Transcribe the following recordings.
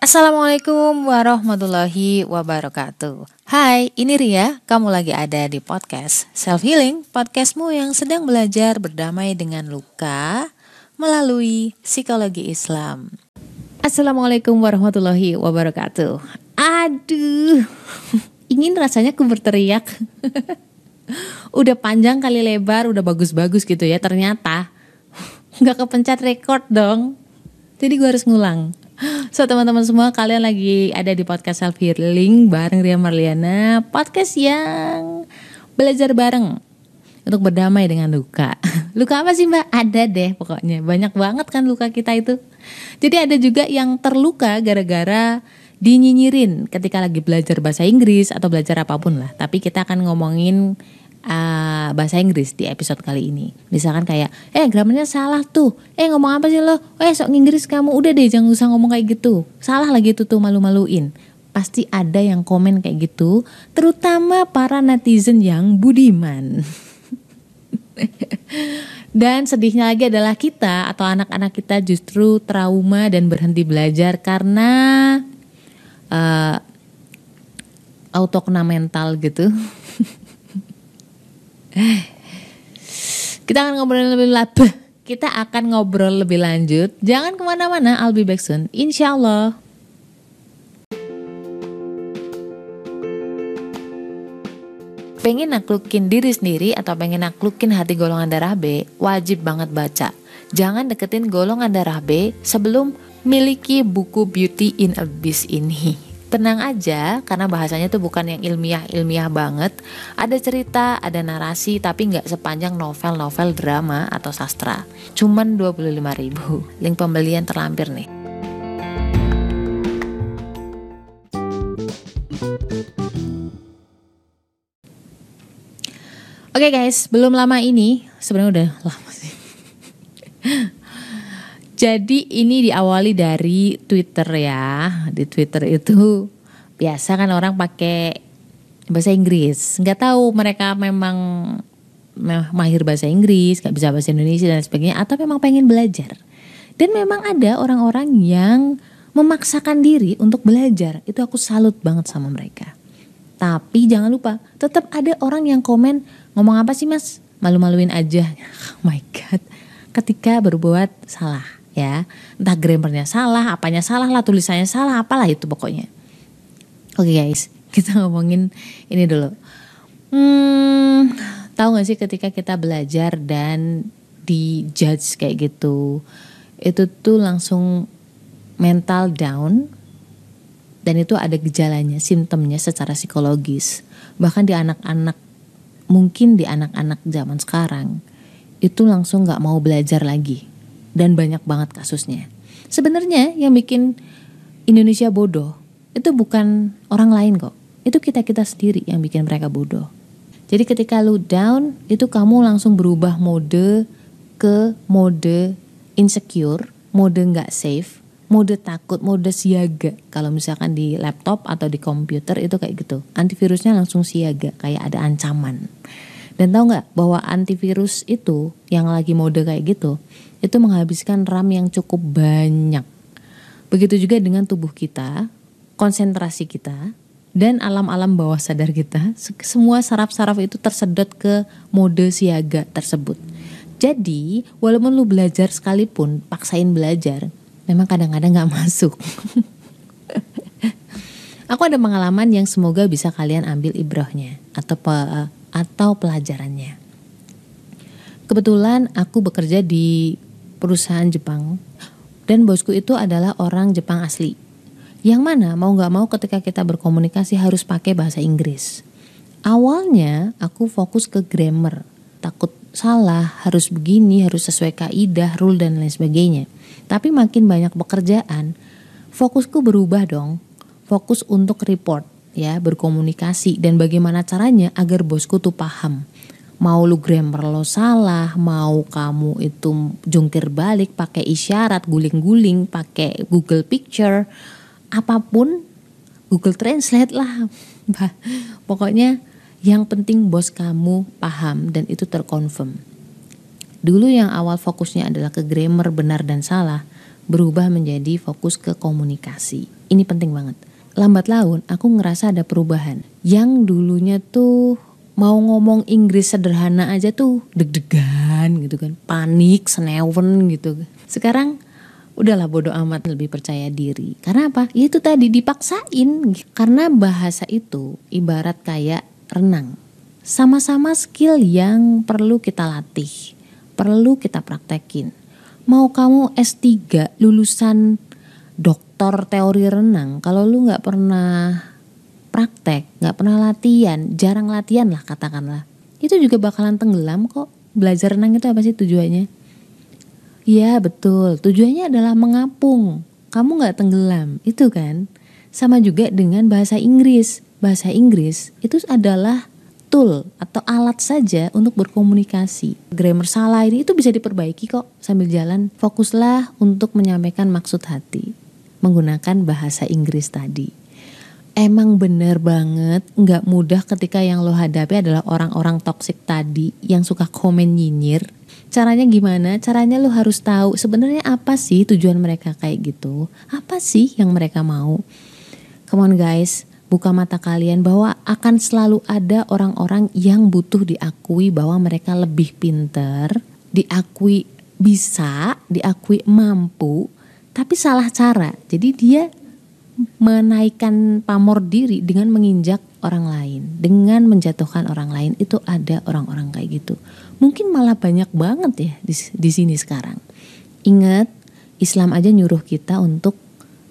Assalamualaikum warahmatullahi wabarakatuh. Hai, ini Ria. Kamu lagi ada di podcast Self Healing, podcastmu yang sedang belajar berdamai dengan luka melalui psikologi Islam. Assalamualaikum warahmatullahi wabarakatuh. Aduh, ingin rasanya ku berteriak. udah panjang kali lebar, udah bagus-bagus gitu ya. Ternyata nggak kepencet record dong. Jadi gue harus ngulang. So teman-teman semua kalian lagi ada di podcast self healing bareng Ria Marliana Podcast yang belajar bareng untuk berdamai dengan luka. Luka apa sih mbak? Ada deh pokoknya. Banyak banget kan luka kita itu. Jadi ada juga yang terluka gara-gara dinyinyirin ketika lagi belajar bahasa Inggris atau belajar apa pun lah. Tapi kita akan ngomongin uh, bahasa Inggris di episode kali ini. Misalkan kayak, eh grammarnya salah tuh, eh ngomong apa sih lo? Eh sok Inggris kamu, udah deh jangan usah ngomong kayak gitu. Salah lagi tuh tuh malu-maluin. Pasti ada yang komen kayak gitu, terutama para netizen yang budiman. Dan sedihnya lagi adalah kita atau anak-anak kita justru trauma dan berhenti belajar karena uh, autokena mental gitu. Kita akan ngobrol lebih lebih. Kita akan ngobrol lebih lanjut. Jangan ke mana-mana. I'll be back soon. Insya Allah. Pengen naklukin diri sendiri atau pengen naklukin hati golongan darah B, wajib banget baca. Jangan deketin golongan darah B sebelum miliki buku Beauty in Abyss ini tenang aja karena bahasanya tuh bukan yang ilmiah-ilmiah banget. Ada cerita, ada narasi tapi nggak sepanjang novel-novel drama atau sastra. Cuman 25 ribu. Link pembelian terlampir nih. Oke okay guys, belum lama ini, sebenarnya udah lama sih. Jadi ini diawali dari Twitter ya. Di Twitter itu biasa kan orang pakai bahasa Inggris. Nggak tahu mereka memang mahir bahasa Inggris, nggak bisa bahasa Indonesia dan sebagainya, atau memang pengen belajar. Dan memang ada orang-orang yang memaksakan diri untuk belajar. Itu aku salut banget sama mereka. Tapi jangan lupa, tetap ada orang yang komen ngomong apa sih mas? Malu-maluin aja. Oh my god. Ketika berbuat salah ya entah grammarnya salah apanya salah lah tulisannya salah apalah itu pokoknya. Oke okay guys kita ngomongin ini dulu. Hmm, tahu gak sih ketika kita belajar dan di judge kayak gitu itu tuh langsung mental down dan itu ada gejalanya simptomnya secara psikologis. Bahkan di anak-anak mungkin di anak-anak zaman sekarang itu langsung nggak mau belajar lagi dan banyak banget kasusnya. Sebenarnya yang bikin Indonesia bodoh itu bukan orang lain kok. Itu kita-kita sendiri yang bikin mereka bodoh. Jadi ketika lu down itu kamu langsung berubah mode ke mode insecure, mode nggak safe, mode takut, mode siaga. Kalau misalkan di laptop atau di komputer itu kayak gitu. Antivirusnya langsung siaga, kayak ada ancaman. Dan tahu nggak bahwa antivirus itu yang lagi mode kayak gitu, itu menghabiskan RAM yang cukup banyak. Begitu juga dengan tubuh kita, konsentrasi kita, dan alam-alam bawah sadar kita, semua saraf-saraf itu tersedot ke mode siaga tersebut. Jadi, walaupun lu belajar sekalipun, paksain belajar, memang kadang-kadang gak masuk. Aku ada pengalaman yang semoga bisa kalian ambil ibrahnya atau atau pelajarannya. Kebetulan aku bekerja di perusahaan Jepang dan bosku itu adalah orang Jepang asli. Yang mana mau gak mau ketika kita berkomunikasi harus pakai bahasa Inggris. Awalnya aku fokus ke grammar, takut salah, harus begini, harus sesuai kaidah, rule dan lain sebagainya. Tapi makin banyak pekerjaan, fokusku berubah dong. Fokus untuk report ya berkomunikasi dan bagaimana caranya agar bosku tuh paham mau lu grammar lo salah mau kamu itu jungkir balik pakai isyarat guling-guling pakai Google Picture apa pun Google Translate lah pokoknya yang penting bos kamu paham dan itu terkonfirm dulu yang awal fokusnya adalah ke grammar benar dan salah berubah menjadi fokus ke komunikasi. Ini penting banget. Lambat laun aku ngerasa ada perubahan. Yang dulunya tuh mau ngomong Inggris sederhana aja tuh deg-degan gitu kan, panik, senewen gitu. Sekarang udahlah bodoh amat lebih percaya diri. Karena apa? Ya itu tadi dipaksain. Karena bahasa itu ibarat kayak renang. Sama-sama skill yang perlu kita latih, perlu kita praktekin mau kamu S3 lulusan doktor teori renang kalau lu nggak pernah praktek nggak pernah latihan jarang latihan lah katakanlah itu juga bakalan tenggelam kok. Belajar renang itu apa sih tujuannya? Iya betul. Tujuannya adalah mengapung. Kamu nggak tenggelam itu kan? Sama juga dengan bahasa Inggris. Bahasa Inggris itu adalah tool atau alat saja untuk berkomunikasi. Grammar salah ini itu bisa diperbaiki kok sambil jalan. Fokuslah untuk menyampaikan maksud hati menggunakan bahasa Inggris tadi. Emang bener banget nggak mudah ketika yang lo hadapi adalah orang-orang toksik tadi yang suka komen nyinyir. Caranya gimana? Caranya lo harus tahu sebenarnya apa sih tujuan mereka kayak gitu. Apa sih yang mereka mau? Come on guys, buka mata kalian bahwa akan selalu ada orang-orang yang butuh diakui bahwa mereka lebih pinter, diakui bisa, diakui mampu, tapi salah cara. Jadi dia menaikkan pamor diri dengan menginjak orang lain, dengan menjatuhkan orang lain itu ada orang-orang kayak gitu. Mungkin malah banyak banget ya di, di sini sekarang. Ingat, Islam aja nyuruh kita untuk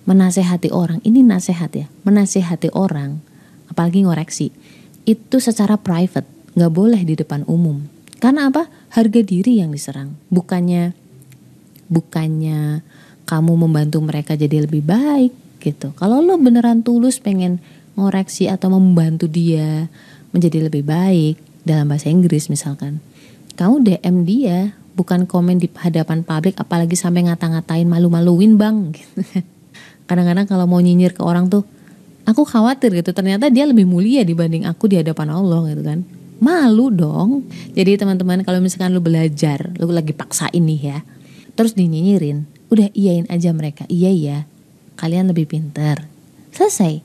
menasehati orang ini nasehat ya menasehati orang apalagi ngoreksi itu secara private nggak boleh di depan umum karena apa harga diri yang diserang bukannya bukannya kamu membantu mereka jadi lebih baik gitu. Kalau lo beneran tulus pengen ngoreksi atau membantu dia menjadi lebih baik dalam bahasa Inggris misalkan kamu DM dia bukan komen di hadapan publik apalagi sampai ngata-ngatain malu-maluin bang gitu. Kadang-kadang kalau mau nyinyir ke orang tuh aku khawatir gitu ternyata dia lebih mulia dibanding aku di hadapan Allah gitu kan. Malu dong. Jadi teman-teman kalau misalkan lu belajar lu lagi paksa ini ya terus dinyinyirin udah iyain aja mereka. Iya iya. Kalian lebih pintar. Selesai.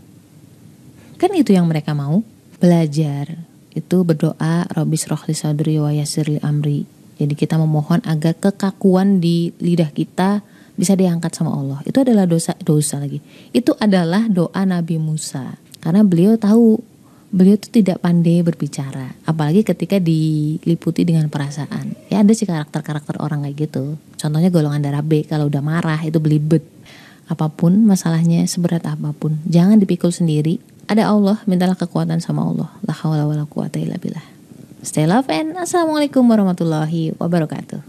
Kan itu yang mereka mau. Belajar. Itu berdoa Robis rohli sadri wa yasirli amri. Jadi kita memohon agar kekakuan di lidah kita bisa diangkat sama Allah. Itu adalah dosa dosa lagi. Itu adalah doa Nabi Musa. Karena beliau tahu beliau itu tidak pandai berbicara, apalagi ketika diliputi dengan perasaan. Ya ada sih karakter-karakter orang kayak gitu. Contohnya golongan darah B kalau udah marah itu belibet. Apa pun masalahnya seberat apa pun, jangan dipikul sendiri. Ada Allah, mintalah kekuatan sama Allah. La haula wala quwata illa billah. Stay love and assalamualaikum warahmatullahi wabarakatuh.